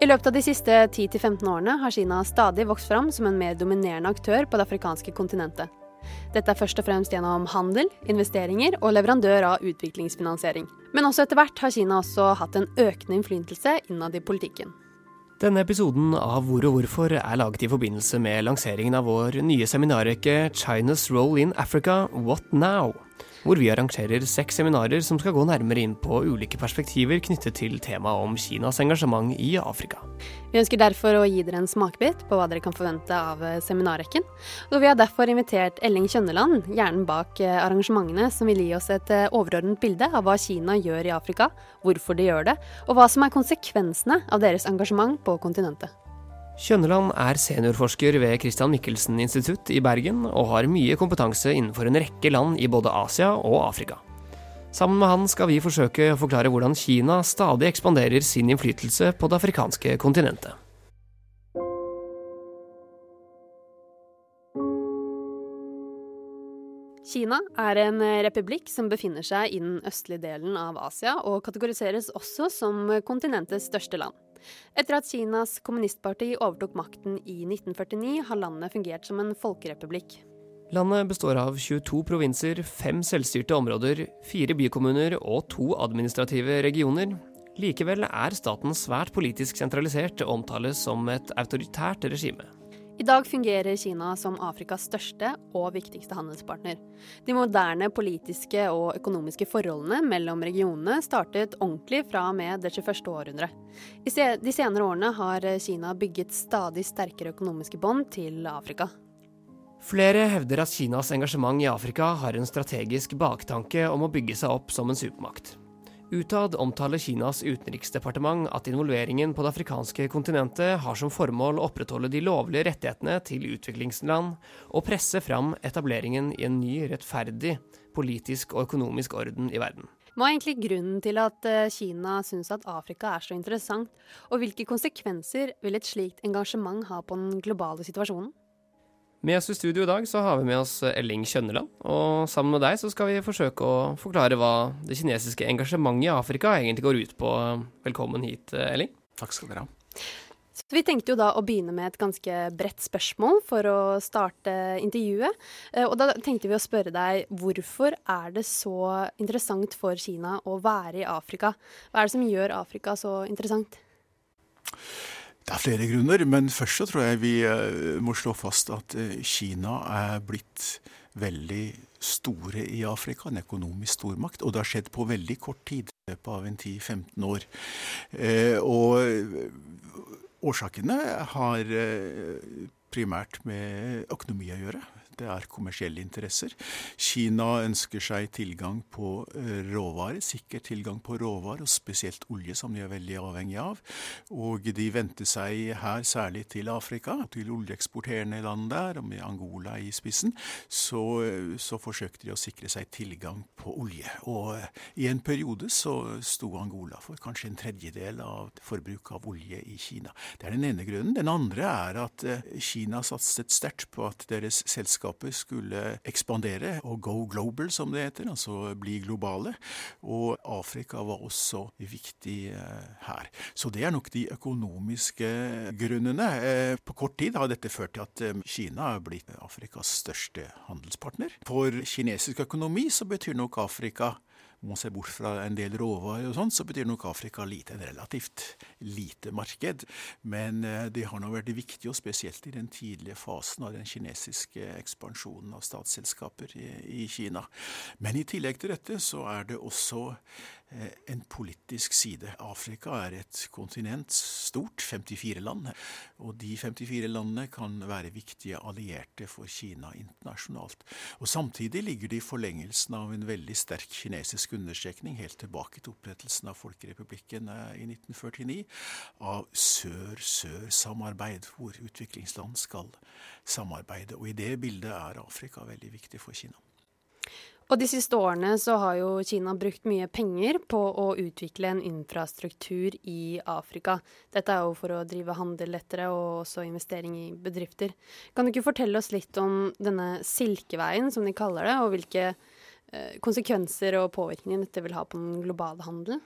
I løpet av de siste 10-15 årene har Kina stadig vokst fram som en mer dominerende aktør på det afrikanske kontinentet. Dette er først og fremst gjennom handel, investeringer og leverandør av utviklingsfinansiering. Men også etter hvert har Kina også hatt en økende innflytelse innad i politikken. Denne episoden av Hvor og hvorfor er laget i forbindelse med lanseringen av vår nye seminarrekke China's Role in Africa What Now? Hvor vi arrangerer seks seminarer som skal gå nærmere inn på ulike perspektiver knyttet til temaet om Kinas engasjement i Afrika. Vi ønsker derfor å gi dere en smakebit på hva dere kan forvente av eh, seminarrekken. Og vi har derfor invitert Elling Kjønneland, hjernen bak eh, arrangementene, som vil gi oss et eh, overordnet bilde av hva Kina gjør i Afrika, hvorfor de gjør det, og hva som er konsekvensene av deres engasjement på kontinentet. Kjønneland er seniorforsker ved Christian Michelsen institutt i Bergen, og har mye kompetanse innenfor en rekke land i både Asia og Afrika. Sammen med han skal vi forsøke å forklare hvordan Kina stadig ekspanderer sin innflytelse på det afrikanske kontinentet. Kina er en republikk som befinner seg i den østlige delen av Asia, og kategoriseres også som kontinentets største land. Etter at Kinas kommunistparti overtok makten i 1949, har landet fungert som en folkerepublikk. Landet består av 22 provinser, fem selvstyrte områder, fire bykommuner og to administrative regioner. Likevel er staten svært politisk sentralisert og omtales som et autoritært regime. I dag fungerer Kina som Afrikas største og viktigste handelspartner. De moderne politiske og økonomiske forholdene mellom regionene startet ordentlig fra og med det 21. århundre. I de senere årene har Kina bygget stadig sterkere økonomiske bånd til Afrika. Flere hevder at Kinas engasjement i Afrika har en strategisk baktanke om å bygge seg opp som en supermakt. Utad omtaler Kinas utenriksdepartement at involveringen på det afrikanske kontinentet har som formål å opprettholde de lovlige rettighetene til utviklingsland og presse fram etableringen i en ny, rettferdig politisk og økonomisk orden i verden. Hva er egentlig grunnen til at eh, Kina syns at Afrika er så interessant, og hvilke konsekvenser vil et slikt engasjement ha på den globale situasjonen? Med oss i studio i dag så har vi med oss Elling Kjønneland. Og sammen med deg så skal vi forsøke å forklare hva det kinesiske engasjementet i Afrika egentlig går ut på. Velkommen hit, Elling. Takk skal dere ha. Så vi tenkte jo da å begynne med et ganske bredt spørsmål for å starte intervjuet. Eh, og da tenkte vi å spørre deg hvorfor er det så interessant for Kina å være i Afrika? Hva er det som gjør Afrika så interessant? Det er flere grunner, men først så tror jeg vi eh, må slå fast at eh, Kina er blitt veldig store i Afrika, en økonomisk stormakt. Og det har skjedd på veldig kort tid, i løpet av en 10-15 år. Eh, og årsakene har primært med økonomi å gjøre det er kommersielle interesser. Kina ønsker seg tilgang på eh, råvarer, sikker tilgang på råvarer, og spesielt olje, som de er veldig avhengig av. Og de venter seg her særlig til Afrika, til oljeeksporterende land der, med Angola i spissen, så, så forsøkte de å sikre seg tilgang på olje. Og eh, i en periode så sto Angola for kanskje en tredjedel av forbruket av olje i Kina. Det er den ene grunnen. Den andre er at eh, Kina satset sterkt på at deres selskap selskapet skulle ekspandere og go global, som det heter, altså bli globale. Og Afrika var også viktig eh, her. Så det er nok de økonomiske grunnene. Eh, på kort tid har dette ført til at eh, Kina er blitt Afrikas største handelspartner. For kinesisk økonomi så betyr nok Afrika om man ser bort fra en del råvarer og sånn, så betyr nok Afrika lite, en relativt lite marked. Men eh, det har nå vært viktig, og spesielt i den tidlige fasen av den kinesiske ekspansjonen av statsselskaper i, i Kina. Men i tillegg til dette så er det også en politisk side. Afrika er et kontinent, stort, 54 land. Og de 54 landene kan være viktige allierte for Kina internasjonalt. Og Samtidig ligger det i forlengelsen av en veldig sterk kinesisk understrekning, helt tilbake til opprettelsen av Folkerepublikken eh, i 1949, av sør-sør-samarbeid, hvor utviklingsland skal samarbeide. Og i det bildet er Afrika veldig viktig for Kina. Og de siste årene så har jo Kina brukt mye penger på å utvikle en infrastruktur i Afrika. Dette er jo for å drive handel lettere og også investering i bedrifter. Kan du ikke fortelle oss litt om denne silkeveien, som de kaller det, og hvilke eh, konsekvenser og påvirkninger dette vil ha på den globale handelen?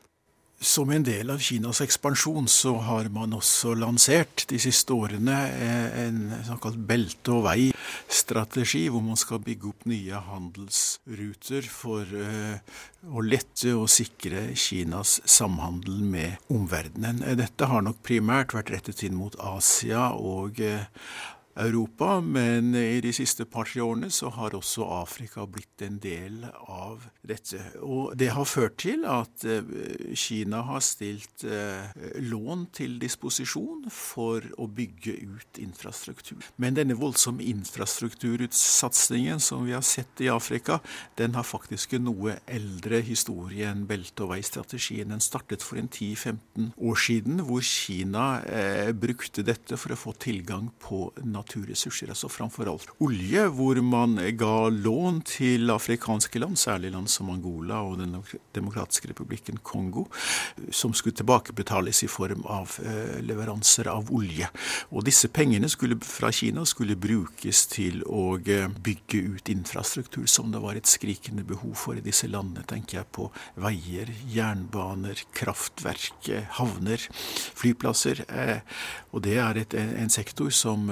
Som en del av Kinas ekspansjon så har man også lansert de siste årene eh, en såkalt belte- og vei-strategi, hvor man skal bygge opp nye handelsruter for eh, å lette og sikre Kinas samhandel med omverdenen. Dette har nok primært vært rettet inn mot Asia og Europa, men i de siste par-tre årene så har også Afrika blitt en del av dette. Og det har ført til at eh, Kina har stilt eh, lån til disposisjon for å bygge ut infrastruktur. Men denne voldsomme infrastruktursatsingen som vi har sett i Afrika, den har faktisk en noe eldre historie enn belte- og veistrategien. Den startet for en 10-15 år siden, hvor Kina eh, brukte dette for å få tilgang på natur naturressurser, altså framfor alt olje, hvor man ga lån til afrikanske land, særlig land som Angola og Den demokratiske republikken Kongo, som skulle tilbakebetales i form av eh, leveranser av olje. Og disse pengene skulle, fra Kina skulle brukes til å eh, bygge ut infrastruktur som det var et skrikende behov for i disse landene. tenker jeg på veier, jernbaner, kraftverk, havner, flyplasser. Eh, og det er et, en sektor som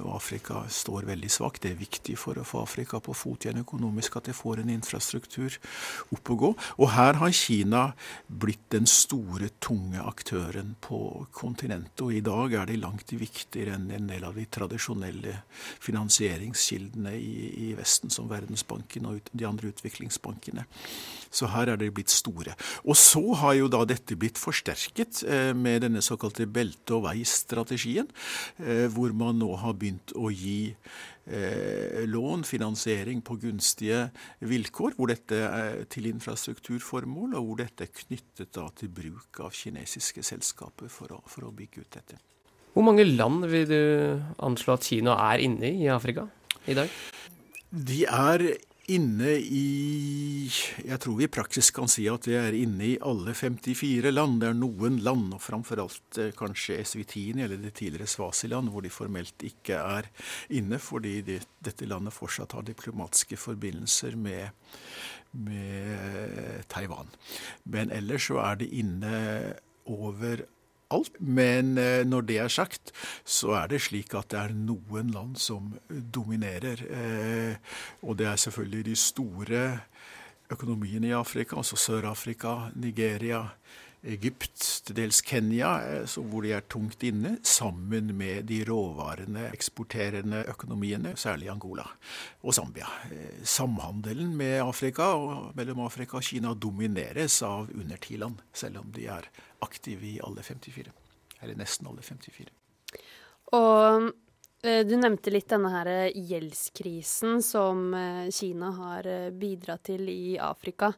og Afrika står veldig svakt. Det er viktig for å få Afrika på fot igjen økonomisk at de får en infrastruktur opp og gå. Og her har Kina blitt den store, tunge aktøren på kontinentet. Og i dag er de langt viktigere enn en del av de tradisjonelle finansieringskildene i, i Vesten, som Verdensbanken og de andre utviklingsbankene. Så her er de blitt store. Og så har jo da dette blitt forsterket eh, med denne såkalte belte- og vei-strategien, eh, hvor man nå har begynt å gi eh, lån, finansiering på gunstige vilkår, hvor dette er til infrastrukturformål, og hvor dette er knyttet da til bruk av kinesiske selskaper for å, for å bygge ut dette. Hvor mange land vil du anslå at Kina er inne i i Afrika i dag? De er inne i Jeg tror vi i praksis kan si at det er inne i alle 54 land. Det er noen land, og framfor alt eh, kanskje Eswitini eller det tidligere Svasiland, hvor de formelt ikke er inne, fordi de, dette landet fortsatt har diplomatiske forbindelser med, med Taiwan. Men ellers så er det inne over alt. Men eh, når det er sagt, så er det slik at det er noen land som dominerer. Eh, og det er selvfølgelig de store økonomiene i Afrika, altså Sør-Afrika, Nigeria, Egypt, til dels Kenya, eh, hvor de er tungt inne, sammen med de råvarene eksporterende økonomiene, særlig Angola og Zambia. Samhandelen med Afrika og mellom Afrika og Kina domineres av undertiland, selv om de er aktive i alle 54. Eller nesten alle 54. Og eh, du nevnte litt denne her gjeldskrisen som eh, Kina har eh, bidratt til i Afrika.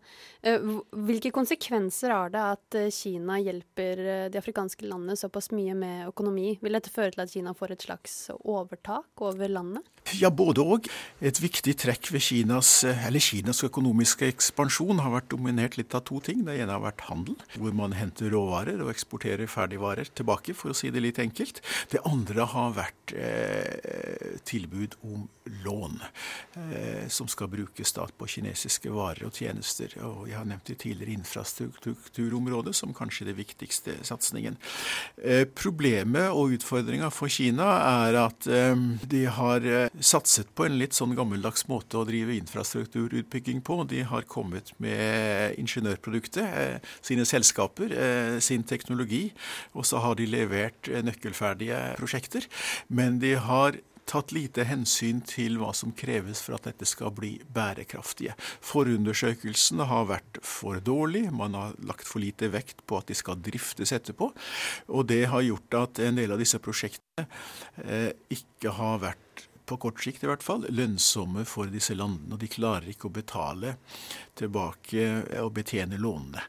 Hvilke konsekvenser har det at Kina hjelper de afrikanske landene såpass mye med økonomi? Vil dette føre til at Kina får et slags overtak over landet? Ja, både og. Et viktig trekk ved Kinas, Kinas, økonomiske ekspansjon har vært dominert litt av to ting. Det ene har vært handel, hvor man henter råvarer og eksporterer ferdigvarer tilbake, for å si det litt enkelt. Det andre har vært eh, tilbud om lån, eh, som skal brukes da på kinesiske varer og tjenester. Og jeg har nevnt det tidligere infrastrukturområdet som kanskje det viktigste satsingen. Eh, problemet og utfordringa for Kina er at eh, de har eh, satset på en litt sånn gammeldags måte å drive infrastrukturutbygging på. De har kommet med ingeniørproduktet, eh, sine selskaper, eh, sin teknologi, og så har de levert eh, nøkkelferdige prosjekter. Men de har tatt lite hensyn til hva som kreves for at dette skal bli bærekraftige. Forundersøkelsene har vært for dårlige, man har lagt for lite vekt på at de skal driftes etterpå. Og det har gjort at en del av disse prosjektene eh, ikke har vært på kort sikt i hvert fall, lønnsomme for disse landene. Og de klarer ikke å betale tilbake og betjene lånene.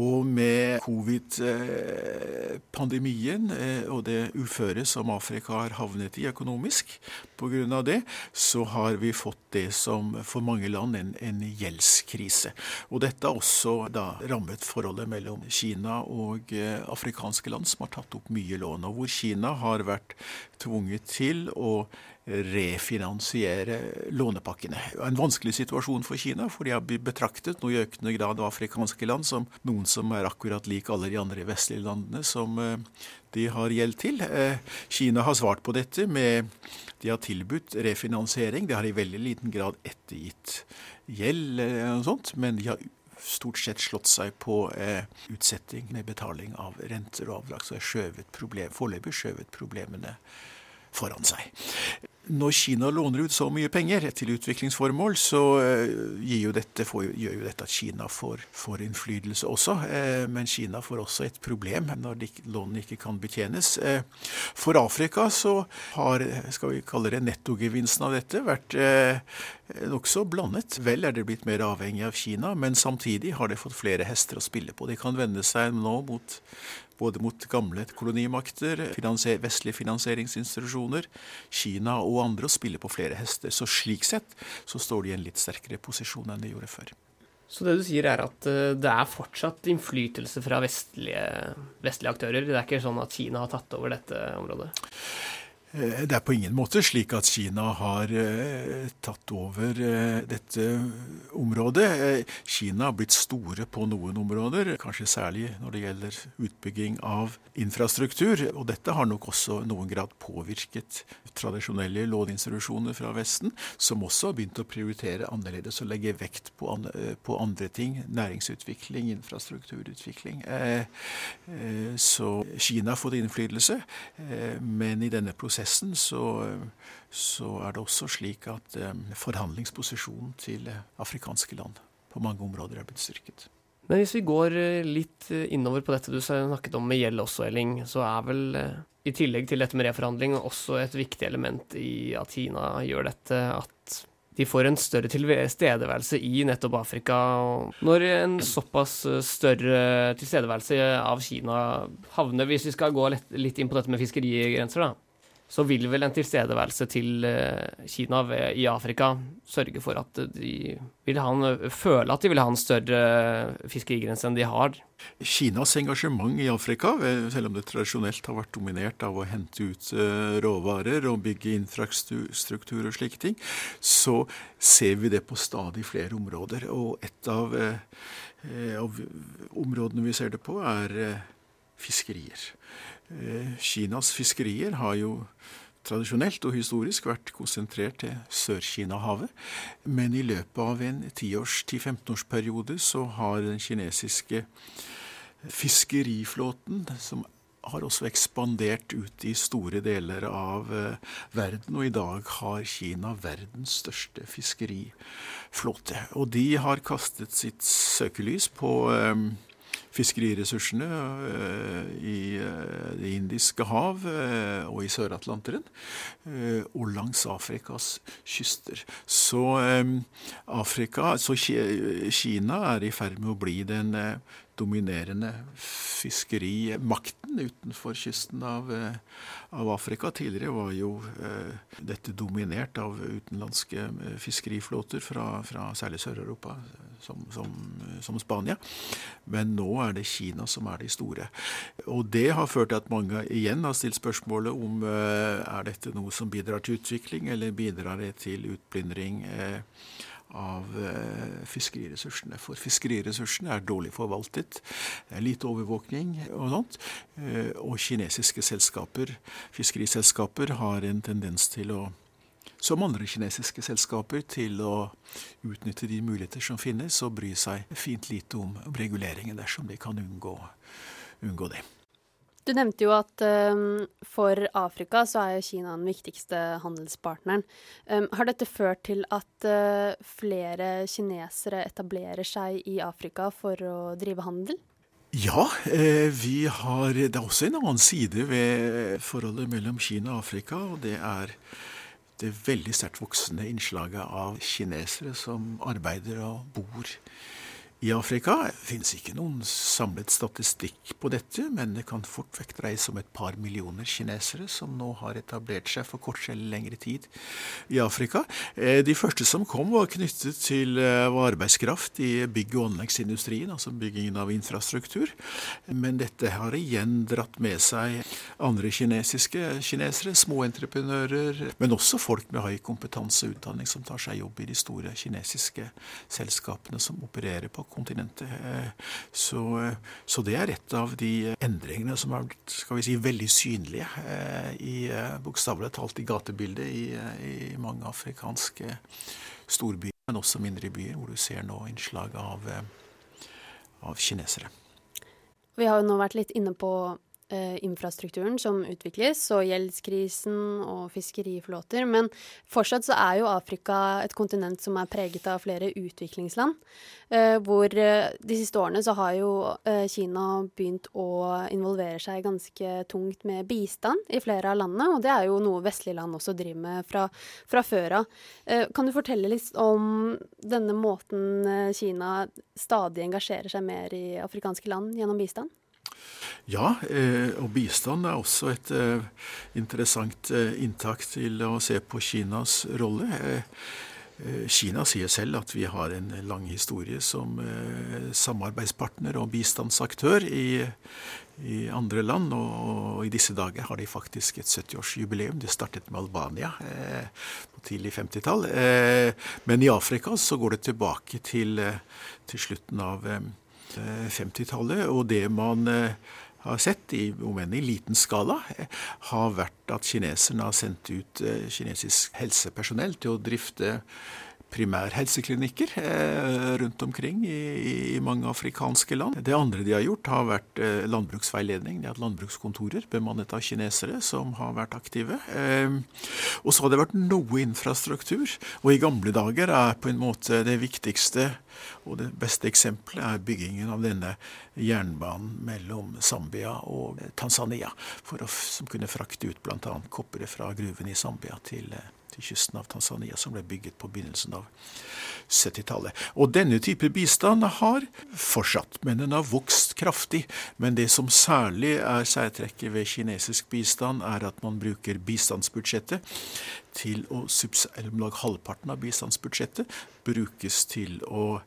Og med covid-pandemien eh, og det uføret som Afrika har havnet i økonomisk pga. det, så har vi fått det som for mange land en, en gjeldskrise. Og dette har også da rammet forholdet mellom Kina og eh, afrikanske land som har tatt opp mye lån, og hvor Kina har vært tvunget til å refinansiere lånepakkene. En vanskelig situasjon for Kina, for de har blitt betraktet nå i økende grad av afrikanske land som noen som er akkurat lik alle de andre vestlige landene som eh, de har gjeld til. Eh, Kina har svart på dette med De har tilbudt refinansiering. De har i veldig liten grad ettergitt gjeld, og sånt, men de har stort sett slått seg på eh, utsetting med betaling av renter og avdrag. Så har skjøvet foreløpig skjøvet problemene foran seg. Når Kina låner ut så mye penger til utviklingsformål, så eh, jo dette, gjør jo dette at Kina får, får innflytelse også. Eh, men Kina får også et problem når lånene ikke kan betjenes. Eh, for Afrika så har skal vi kalle det nettogevinsten av dette vært nokså blandet. Vel er det blitt mer avhengig av Kina, men samtidig har det fått flere hester å spille på. De kan vende seg nå mot både mot gamle kolonimakter, finansier, vestlige finansieringsinstitusjoner, Kina og andre, og spiller på flere hester. Så slik sett så står de i en litt sterkere posisjon enn de gjorde før. Så det du sier er at eh, det er fortsatt innflytelse fra vestlige, vestlige aktører? Det er ikke sånn at Kina har tatt over dette området? Eh, det er på ingen måte slik at Kina har eh, tatt over eh, dette området. Kina har blitt store på noen områder, kanskje særlig når det gjelder utbygging av infrastruktur. Og dette har nok også noen grad påvirket tradisjonelle låneinstitusjoner fra Vesten, som også har begynt å prioritere annerledes og legge vekt på, andre ting. Næringsutvikling, infrastrukturutvikling. Så Kina har fått innflytelse, men i denne prosessen prosessen så, så, er det også slik at eh, forhandlingsposisjonen til afrikanske land på mange områder er blitt styrket. Men hvis vi går eh, litt eh, innover på dette du snakket om med gjeld også, Elling, så er vel i tillegg til dette med reforhandling også et viktig element i at Kina gjør dette, at de får en større tilstedeværelse i nettopp Afrika. Når en såpass større tilstedeværelse av Kina havner, hvis vi skal gå litt inn på dette med fiskerigrenser, da, så vil vel en tilstedeværelse til Kina Kina i Afrika sørge for at de vil ha en, føle at de vil ha en større fiskerigrense enn de har. Kinas engasjement i Afrika, eh, selv om det tradisjonelt har vært dominert av å hente ut eh, råvarer og bygge infrastruktur og slike ting, så ser vi det på stadig flere områder. Og et av, av områdene vi ser det på, er fiskerier. Eh, Kinas fiskerier har jo tradisjonelt og historisk vært konsentrert til Sør-Kina-havet. Men i løpet av en 10-15-årsperiode så har den kinesiske fiskeriflåten, som har også ekspandert ut i store deler av uh, verden, og i dag har Kina verdens største fiskeriflåte. Og de har kastet sitt søkelys på um, fiskeriressursene eh, i eh, Det indiske hav eh, og i Sør-Atlanteren, og langs Afrikas kyster. Så, Afrika, så Kina er i ferd med å bli den dominerende fiskerimakten utenfor kysten av, av, Afrika. Tidligere var jo eh, dette dominert av utenlandske fiskeriflåter fra, fra særlig Sør-Europa som, som, som, Spania. Men nå er det Kina som er de store. Og det har ført til at mange igjen har stilt spørsmålet om eh, er dette noe som bidrar til utvikling, eller bidrar det til utplyndring uh, av uh, fiskeriressursene. For fiskeriressursene er dårlig forvaltet. Det er lite overvåkning og sånt. og kinesiske selskaper, fiskeriselskaper, har en tendens til å som andre kinesiske selskaper, til å utnytte de muligheter som finnes, og bry seg fint lite om reguleringen dersom de kan unngå, unngå det. Du nevnte jo at um, for Afrika så er Kina den viktigste handelspartneren. Um, har dette ført til at uh, flere kinesere etablerer seg i Afrika for å drive handel? Ja, eh, vi har Det er også en annen side ved forholdet mellom Kina og Afrika, og det er det veldig sterkt voksende innslaget av kinesere som arbeider og bor i Afrika. Det finnes ikke noen samlet statistikk på dette, men det kan fort vekk dreie seg om et par millioner kinesere som nå har etablert seg for kortere eller lengre tid i Afrika. Eh, de første som kom, var knyttet til eh, arbeidskraft i bygg- og anleggsindustrien, altså byggingen av infrastruktur. Men dette har igjen dratt med seg andre kinesiske kinesere, småentreprenører, men også folk med høy kompetanse og utdanning som tar seg jobb i de store kinesiske selskapene som opererer på kontinentet. Eh, så, eh, så, det er et av de endringene som er skal vi si, veldig synlige eh, i bokstavelig talt i gatebildet i, i, mange afrikanske storbyer, men også mindre byer, hvor du ser nå innslag av, av kinesere. Vi har jo nå vært litt inne på eh, infrastrukturen som utvikles, og gjeldskrisen og fiskeriflåter. Men fortsatt så er jo Afrika et kontinent som er preget av flere utviklingsland. Eh, hvor eh, de siste årene så har jo Kina begynt å involvere seg ganske tungt med bistand i flere av landene, og det er jo noe vestlige land også driver med fra, fra før av. Kan du fortelle litt om denne måten Kina stadig engasjerer seg mer i afrikanske land gjennom bistand? Ja, eh, og bistand er også et eh, interessant eh, inntak til å se på Kinas rolle. Kina sier selv at vi har en lang historie som samarbeidspartner og bistandsaktør i, i andre land, og, i disse dager har de faktisk et 70-årsjubileum. Det startet med Albania på tidlig 50-tall. men i Afrika så går det tilbake til, til slutten av 50-tallet, og det man har sett, i, om enn i liten skala, har vært at kineserne har sendt ut eh, kinesisk helsepersonell til å drifte primærhelseklinikker eh, rundt omkring i, mange afrikanske land. Det andre de har gjort, har vært eh, landbruksveiledning. De har hatt landbrukskontorer bemannet av kinesere som har vært aktive. og så har det vært noe infrastruktur. Og i gamle dager er på en måte det viktigste og det beste eksempelet er byggingen av denne jernbanen mellom Zambia og Tanzania, å, som kunne frakte ut bl.a. kopper fra gruven i Zambia til, til kysten av Tanzania, som ble bygget på begynnelsen av 70-tallet. Og denne type bistand har fortsatt, men den har vokst kraftig. Men det som særlig er særtrekket ved kinesisk bistand, er at man bruker bistandsbudsjettet til å om lag halvparten av bistandsbudsjettet brukes til å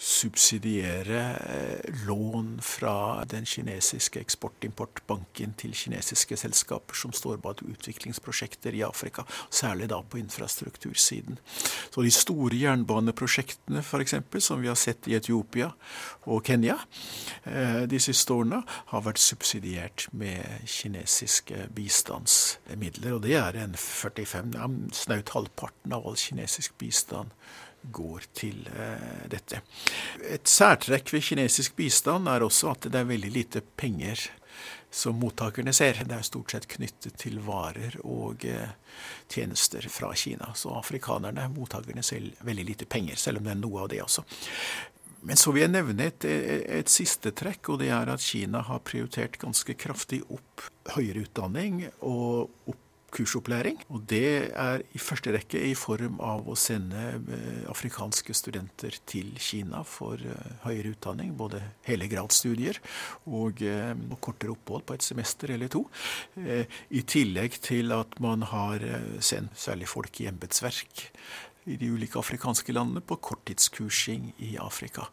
subsidiere eh, lån fra den kinesiske eksport-importbanken til kinesiske selskaper som står bak utviklingsprosjekter i Afrika, særlig da på infrastruktursiden. Så de store jernbaneprosjektene f.eks., som vi har sett i Etiopia og Kenya eh, de siste årene, har vært subsidiert med kinesiske bistandsmidler. Og det er en 45, snaut halvparten av all kinesisk bistand går til eh, dette. Et særtrekk ved kinesisk bistand er også at det er veldig lite penger som mottakerne ser. Det er stort sett knyttet til varer og eh, tjenester fra Kina. Så afrikanerne, mottakerne, ser veldig lite penger, selv om det er noe av det også. Men så vil jeg nevne et, et, siste trekk, og det er at Kina har prioritert ganske kraftig opp høyere utdanning og opp kursopplæring. Og det er i første rekke i form av å sende eh, afrikanske studenter til Kina for eh, høyere utdanning. Både hele gradsstudier og, eh, og kortere opphold på et semester eller to. I tillegg til at man har sendt særlig folk i embetsverk i de ulike afrikanske landene på korttidskursing i Afrika.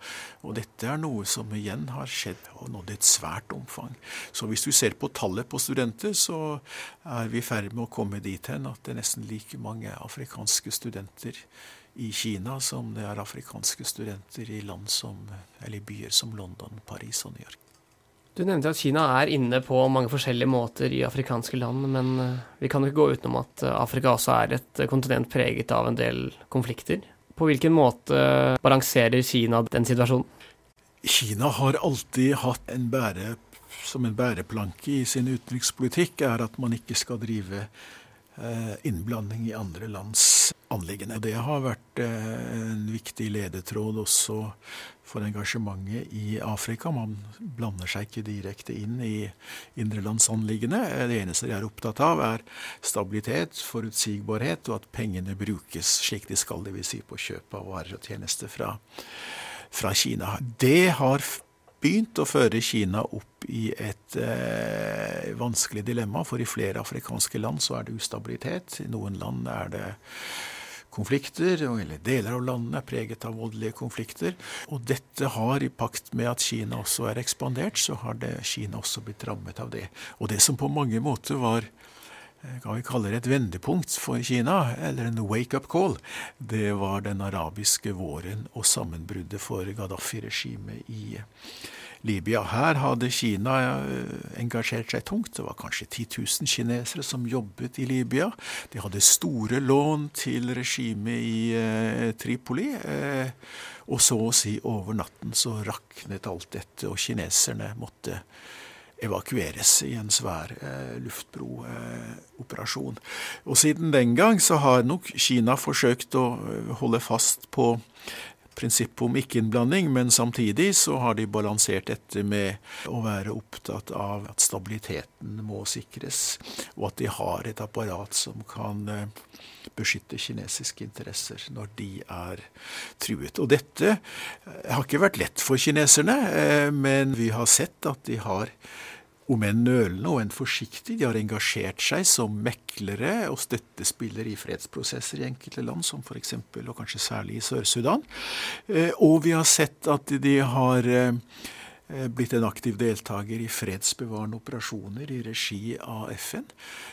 Og dette er noe som igjen har skjedd og nådd et svært omfang. Så hvis du ser på tallet på studenter, så er vi i ferd med å komme dit hen at det er nesten like mange afrikanske studenter i Kina som det er afrikanske studenter i land som, eller byer som London, Paris og New York. Du nevnte at Kina er inne på mange forskjellige måter i afrikanske land, men eh, vi kan jo ikke gå utenom at eh, Afrika også er et eh, kontinent preget av en del konflikter. På hvilken måte balanserer Kina den situasjonen? Kina har alltid hatt en bære, som en bæreplanke i sin utenrikspolitikk, er at man ikke skal drive innblanding i andre lands anliggende. Det har vært en viktig ledetråd også for engasjementet i Afrika. Man blander seg ikke direkte inn i indrelandsanliggende. Det eneste de er opptatt av, er stabilitet, forutsigbarhet, og at pengene brukes slik de skal, dvs. Si på kjøp av varer og tjenester fra, fra Kina. Det har begynt å føre Kina opp i et eh, vanskelig dilemma, for i flere afrikanske land så er det ustabilitet. I noen land er det konflikter, eller deler av landet er preget av voldelige konflikter. Og dette har, i pakt med at Kina også er ekspandert, så har det, Kina også blitt rammet av det. Og det som på mange måter var Eh, kan vi kalle det et vendepunkt for Kina, eller en wake-up call, det var den arabiske våren og sammenbruddet for Gaddafi-regimet i Libya. Her hadde Kina eh, engasjert seg tungt. Det var kanskje 10 000 kinesere som jobbet i Libya. De hadde store lån til regimet i eh, Tripoli. Eh, og så å si over natten så raknet alt dette, og kineserne måtte evakueres i en svær eh, luftbrooperasjon. Og siden den gang så har nok Kina forsøkt å eh, holde fast på prinsippet om ikke-innblanding, men samtidig så har de balansert dette med å være opptatt av at stabiliteten må sikres, og at de har et apparat som kan eh, beskytte kinesiske interesser når de er truet. Og dette eh, har ikke vært lett for kineserne, men vi har sett at de har om enn nølende og enn forsiktig. De har engasjert seg som meklere og støttespillere i fredsprosesser i enkelte land, som f.eks. og kanskje særlig i Sør-Sudan. Eh, og vi har sett at de har eh, blitt en aktiv deltaker i fredsbevarende operasjoner i regi av FN.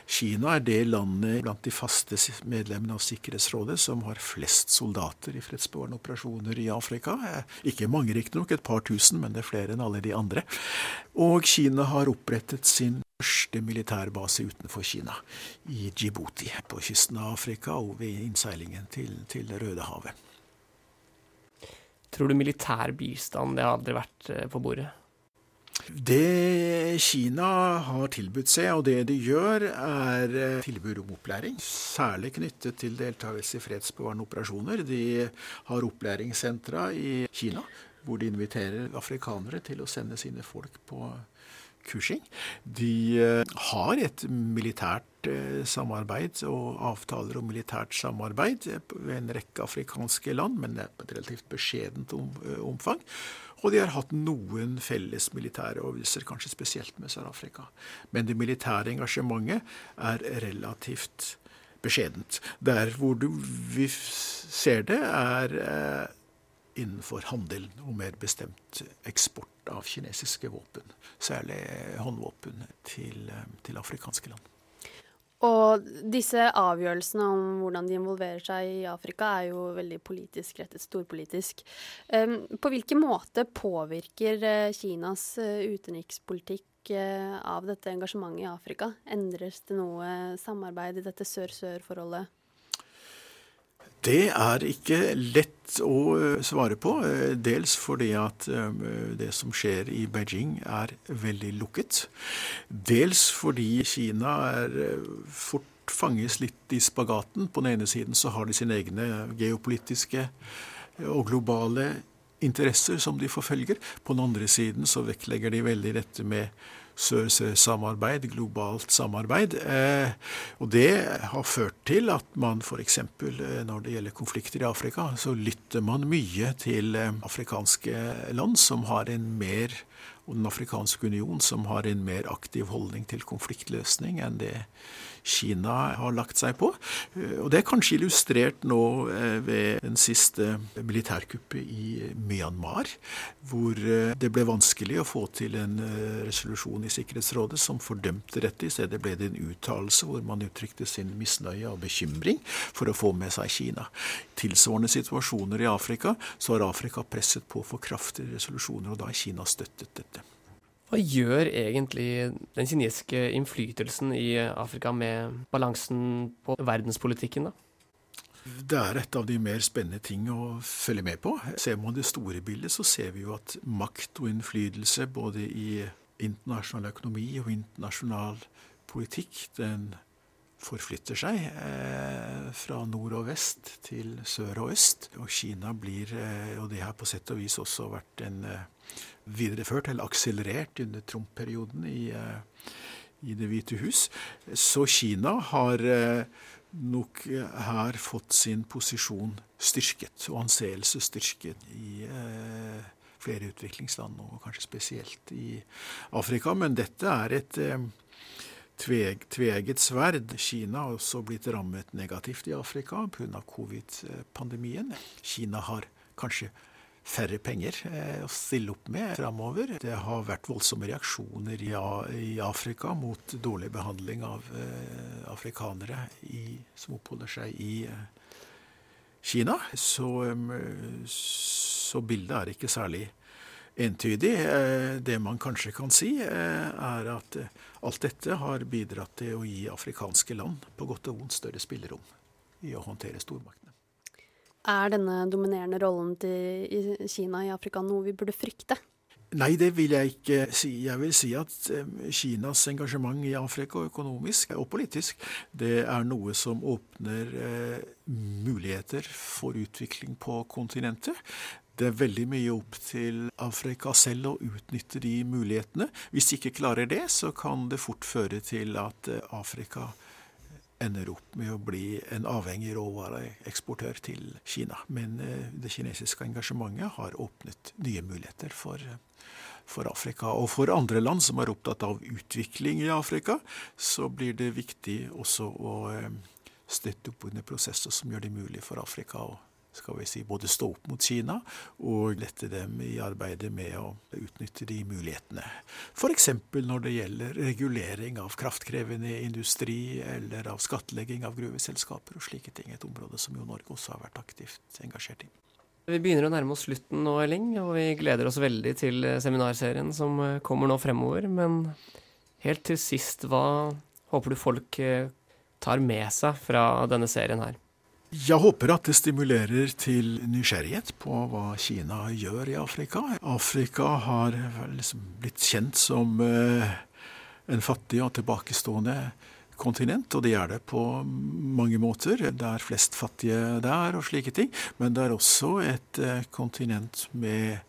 Kina er det landet blant de faste medlemmene av Sikkerhetsrådet som har flest soldater i fredsbevarende operasjoner i Afrika. Eh, ikke mange, riktignok, et par tusen, men det er flere enn alle de andre. Og Kina har opprettet sin første militærbase utenfor Kina, i Djibouti, på kysten av Afrika og ved innseilingen til, til Rødehavet. Tror du militær bistand det har aldri vært eh, på bordet? Det Kina har tilbudt seg, og det de gjør, er eh, tilbud om opplæring. Særlig knyttet til deltakelse i fredsbevarende operasjoner. De har opplæringssentra i Kina, hvor de inviterer afrikanere til å sende sine folk på kursing. De eh, har et militært samarbeid og avtaler om militært samarbeid ved en rekke afrikanske land, men det er på et relativt beskjedent eh, omfang. Og de har hatt noen felles militære øvelser, kanskje spesielt med Sør-Afrika. Men det militære engasjementet er relativt beskjedent. Der hvor du, vi ser det, er innenfor handelen, og mer bestemt eksport av kinesiske våpen. Særlig håndvåpen til, til afrikanske land. Og disse avgjørelsene om hvordan de involverer seg i Afrika, er jo veldig politisk rettet, storpolitisk. På hvilken måte påvirker eh, Kinas eh, utenrikspolitikk eh, av dette engasjementet i Afrika? Endres det noe samarbeid i dette sør-sør-forholdet? Det er ikke lett å eh, svare på. Eh, dels fordi at eh, det som skjer i Beijing er veldig lukket. Dels fordi Kina er fort fanges litt i spagaten. På den ene siden så har de sine egne geopolitiske og globale interesser som de forfølger. På den andre siden så vektlegger de veldig dette med sør-sør-samarbeid, globalt samarbeid. Eh, og det har ført til at man f.eks. Eh, når det gjelder konflikter i Afrika, så lytter man mye til eh, afrikanske land som har en mer og Den afrikanske union, som har en mer aktiv holdning til konfliktløsning enn det Kina har lagt seg på. Eh, og Det er kanskje illustrert nå eh, ved den siste militærkuppet i Myanmar, hvor eh, det ble vanskelig å få til en resolusjon i Sikkerhetsrådet som fordømte dette. I stedet ble det en uttalelse hvor man uttrykte sin misnøye og bekymring for å få med seg Kina. Tilsvarende situasjoner i Afrika, så har Afrika presset på for kraftige resolusjoner, og da har Kina støttet dette. Hva gjør egentlig den kinesiske innflytelsen i Afrika med balansen på verdenspolitikken, da? Det er et av de mer spennende ting å følge med på. Ser man det store bildet, så ser vi jo at makt og innflytelse både i internasjonal økonomi og internasjonal politikk, den forflytter seg eh, fra nord og vest til sør og øst. Og Kina blir, eh, og det har på sett og vis også vært en eh, videreført eller akselerert under Trump-perioden i, eh, i, Det hvite hus. Så Kina har eh, nok her fått sin posisjon styrket, og anseelse styrket i, eh, flere utviklingsland, og kanskje spesielt i Afrika. Men dette er et tveget sverd. Kina har også blitt rammet negativt i Afrika pga. covid-pandemien. Kina har kanskje færre penger eh, å stille opp med framover. Det har vært voldsomme reaksjoner i, Afrika mot dårlig behandling av eh, afrikanere i, som oppholder seg i eh, Kina. Så, så, bildet er ikke særlig entydig. Det man kanskje kan si, er at alt dette har bidratt til å gi afrikanske land på godt og vondt større spillerom i å håndtere stormaktene. Er denne dominerende rollen til Kina i Afrika noe vi burde frykte? Nei, det vil jeg ikke si. Jeg vil si at Kinas engasjement i Afrika, økonomisk og politisk, det er noe som åpner eh, muligheter for utvikling på kontinentet. Det er veldig mye opp til Afrika selv å utnytte de mulighetene. Hvis de ikke klarer det, så kan det fort føre til at eh, Afrika ender opp med å bli en avhengig råvareeksportør til Kina. Men eh, det kinesiske engasjementet har åpnet nye muligheter for, for, Afrika. Og for andre land som er opptatt av utvikling i Afrika, så blir det viktig også å eh, støtte opp under prosesser som gjør det mulig for Afrika å skal vi si, både stå opp mot Kina og lette dem i arbeidet med å utnytte de mulighetene. F.eks. når det gjelder regulering av kraftkrevende industri eller av skattlegging av gruveselskaper og slike ting. Et område som jo Norge også har vært aktivt engasjert i. Vi begynner å nærme oss slutten nå, Elling, og vi gleder oss veldig til seminarserien som kommer nå fremover. Men helt til sist, hva håper du folk tar med seg fra denne serien her? Jeg håper at det stimulerer til nysgjerrighet på hva Kina gjør i Afrika. Afrika har liksom blitt kjent som eh, en fattig og tilbakestående kontinent, og det er det på mange måter. Det er flest fattige der og slike ting. Men det er også et eh, kontinent med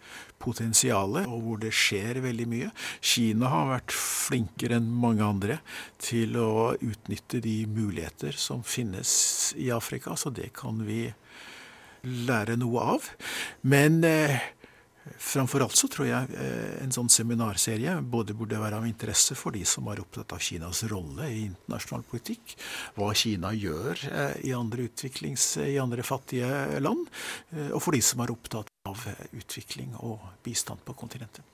potensialet, og hvor det skjer veldig mye. Kina har vært flinkere enn mange andre til å utnytte de muligheter som finnes i Afrika, så det kan vi lære noe av. Men eh, Framfor alt så tror jeg eh, en sånn seminarserie både burde være av interesse for de som er opptatt av Kinas rolle i internasjonal politikk, hva Kina gjør eh, i andre utviklings, i andre fattige land, og for de som er opptatt av utvikling og bistand på kontinentet.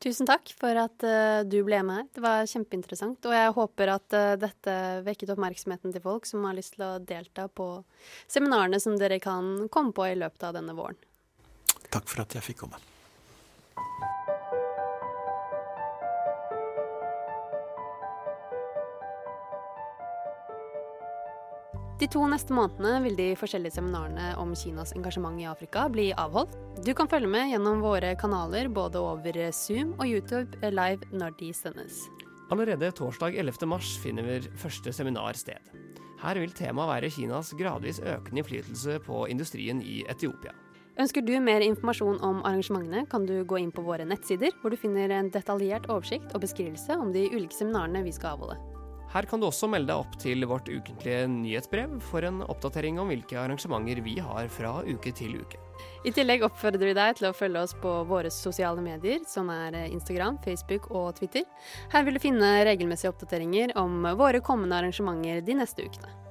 Tusen takk for at du ble med her. Det var kjempeinteressant. Og jeg håper at dette vekket oppmerksomheten til folk som har lyst til å delta på seminarene som dere kan komme på i løpet av denne våren. Takk for at jeg fikk komme. De to neste månedene vil de forskjellige seminarene om Kinas engasjement i Afrika bli avholdt. Du kan følge med gjennom våre kanaler både over Zoom og YouTube live når de sendes. Allerede torsdag 11. mars finner vi første seminar sted. Her vil temaet være Kinas gradvis økende innflytelse på industrien i Etiopia. Ønsker du mer informasjon om arrangementene, kan du gå inn på våre nettsider, hvor du finner en detaljert oversikt og beskrivelse om de ulike seminarene vi skal avholde. Her kan du også melde deg opp til vårt ukentlige nyhetsbrev for en oppdatering om hvilke arrangementer vi har fra uke til uke. I tillegg oppfordrer vi deg til å følge oss på våre sosiale medier, som er Instagram, Facebook og Twitter. Her vil du finne regelmessige oppdateringer om våre kommende arrangementer de neste ukene.